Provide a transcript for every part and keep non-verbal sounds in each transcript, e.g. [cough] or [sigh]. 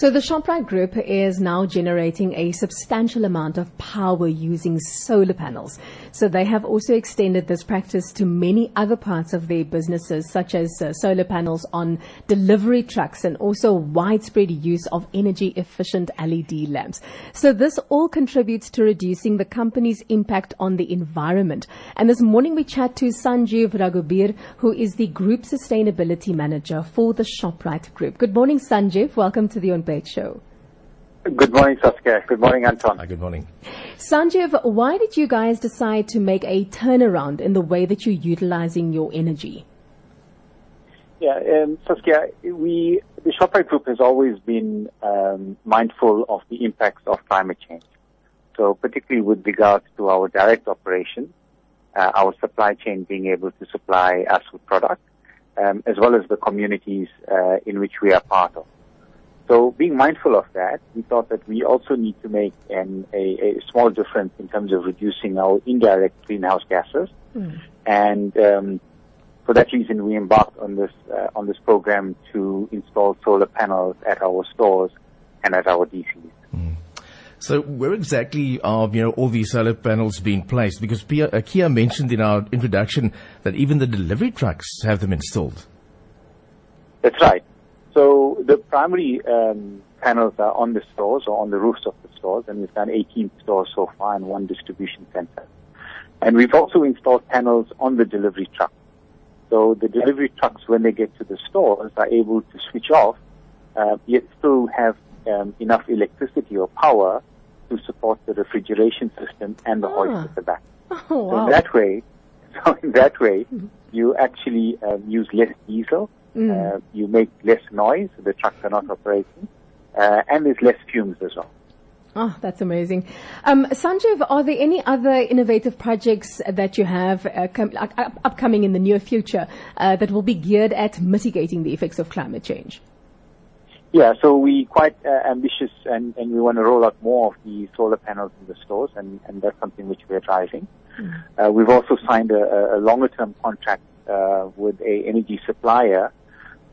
So the Shoprite Group is now generating a substantial amount of power using solar panels. So they have also extended this practice to many other parts of their businesses, such as uh, solar panels on delivery trucks and also widespread use of energy efficient LED lamps. So this all contributes to reducing the company's impact on the environment. And this morning we chat to Sanjeev Raghubir, who is the Group Sustainability Manager for the Shoprite Group. Good morning, Sanjeev. Welcome to the On Show. Good morning, Saskia. Good morning, Anton. Hi, good morning. Sanjeev, why did you guys decide to make a turnaround in the way that you're utilizing your energy? Yeah, um, Saskia, we, the Shoprite Group has always been um, mindful of the impacts of climate change. So particularly with regards to our direct operations, uh, our supply chain being able to supply us with product, um, as well as the communities uh, in which we are part of. So being mindful of that, we thought that we also need to make an, a, a, small difference in terms of reducing our indirect greenhouse gases. Mm. And um, for that reason, we embarked on this uh, on this program to install solar panels at our stores and at our DCs. Mm. So where exactly are you know all these solar panels being placed? Because Pia, uh, Kia mentioned in our introduction that even the delivery trucks have them installed. That's right. So the primary um, panels are on the stores or on the roofs of the stores, and we've done 18 stores so far and one distribution center. And we've also installed panels on the delivery truck. So the delivery trucks, when they get to the stores, are able to switch off, uh, yet still have um, enough electricity or power to support the refrigeration system and the ah. hoist at the back. [laughs] Oh, wow. [laughs] So in that way, so in that way. You actually um, use less diesel Mm. Uh, you make less noise, the trucks are not operating, uh, and there's less fumes as well. Oh, that's amazing. Um, Sanjeev, are there any other innovative projects that you have uh, com- uh, upcoming in the near future uh, that will be geared at mitigating the effects of climate change? Yeah, so we quite uh, ambitious and, and we want to roll out more of the solar panels in the stores and, and that's something which we're driving. Mm. Uh, we've also signed a, a longer term contract uh, with a energy supplier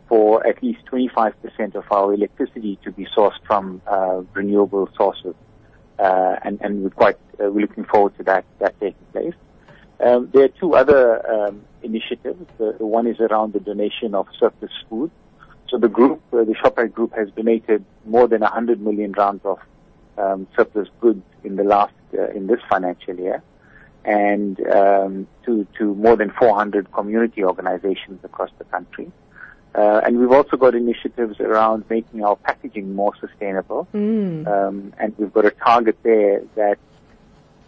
for at least 25% of our electricity to be sourced from uh, renewable sources. Uh, and, and we're quite uh, we're looking forward to that that taking place. Um, there are two other um, initiatives. The, the, one is around the donation of surplus food. So the group, uh, the Shoprite Group, has donated more than 100 million rands of um, surplus goods in the last uh, in this financial year, and um, to to more than 400 community organizations across the country. Uh, and we've also got initiatives around making our packaging more sustainable. Mm. Um, and we've got a target there that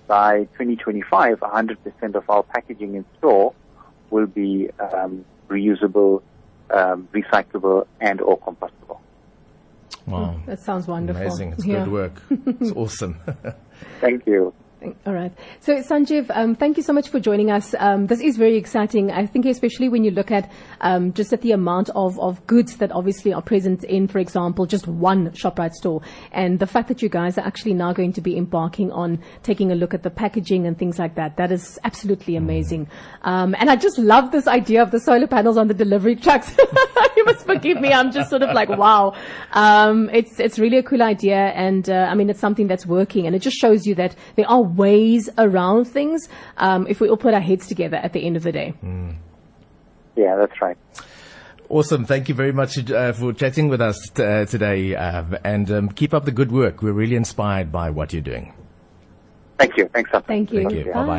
by 2025, 100% of our packaging in store will be um, reusable, um, recyclable, and or compostable. Wow. That sounds wonderful. Amazing. It's yeah. good work. It's awesome. [laughs] [laughs] Thank you. All right. So, Sanjeev, um, thank you so much for joining us. Um, this is very exciting. I think, especially when you look at um, just at the amount of, of goods that obviously are present in, for example, just one Shoprite store, and the fact that you guys are actually now going to be embarking on taking a look at the packaging and things like that. That is absolutely amazing. Um, and I just love this idea of the solar panels on the delivery trucks. [laughs] [laughs] you must forgive me. I'm just sort of like, wow. Um, it's it's really a cool idea, and uh, I mean, it's something that's working, and it just shows you that there are ways around things um, if we all put our heads together at the end of the day. Mm. Yeah, that's right. Awesome. Thank you very much uh, for chatting with us t- uh, today. Uh, and um, keep up the good work. We're really inspired by what you're doing. Thank you. Thanks, Thank you. Thank you. Bye bye.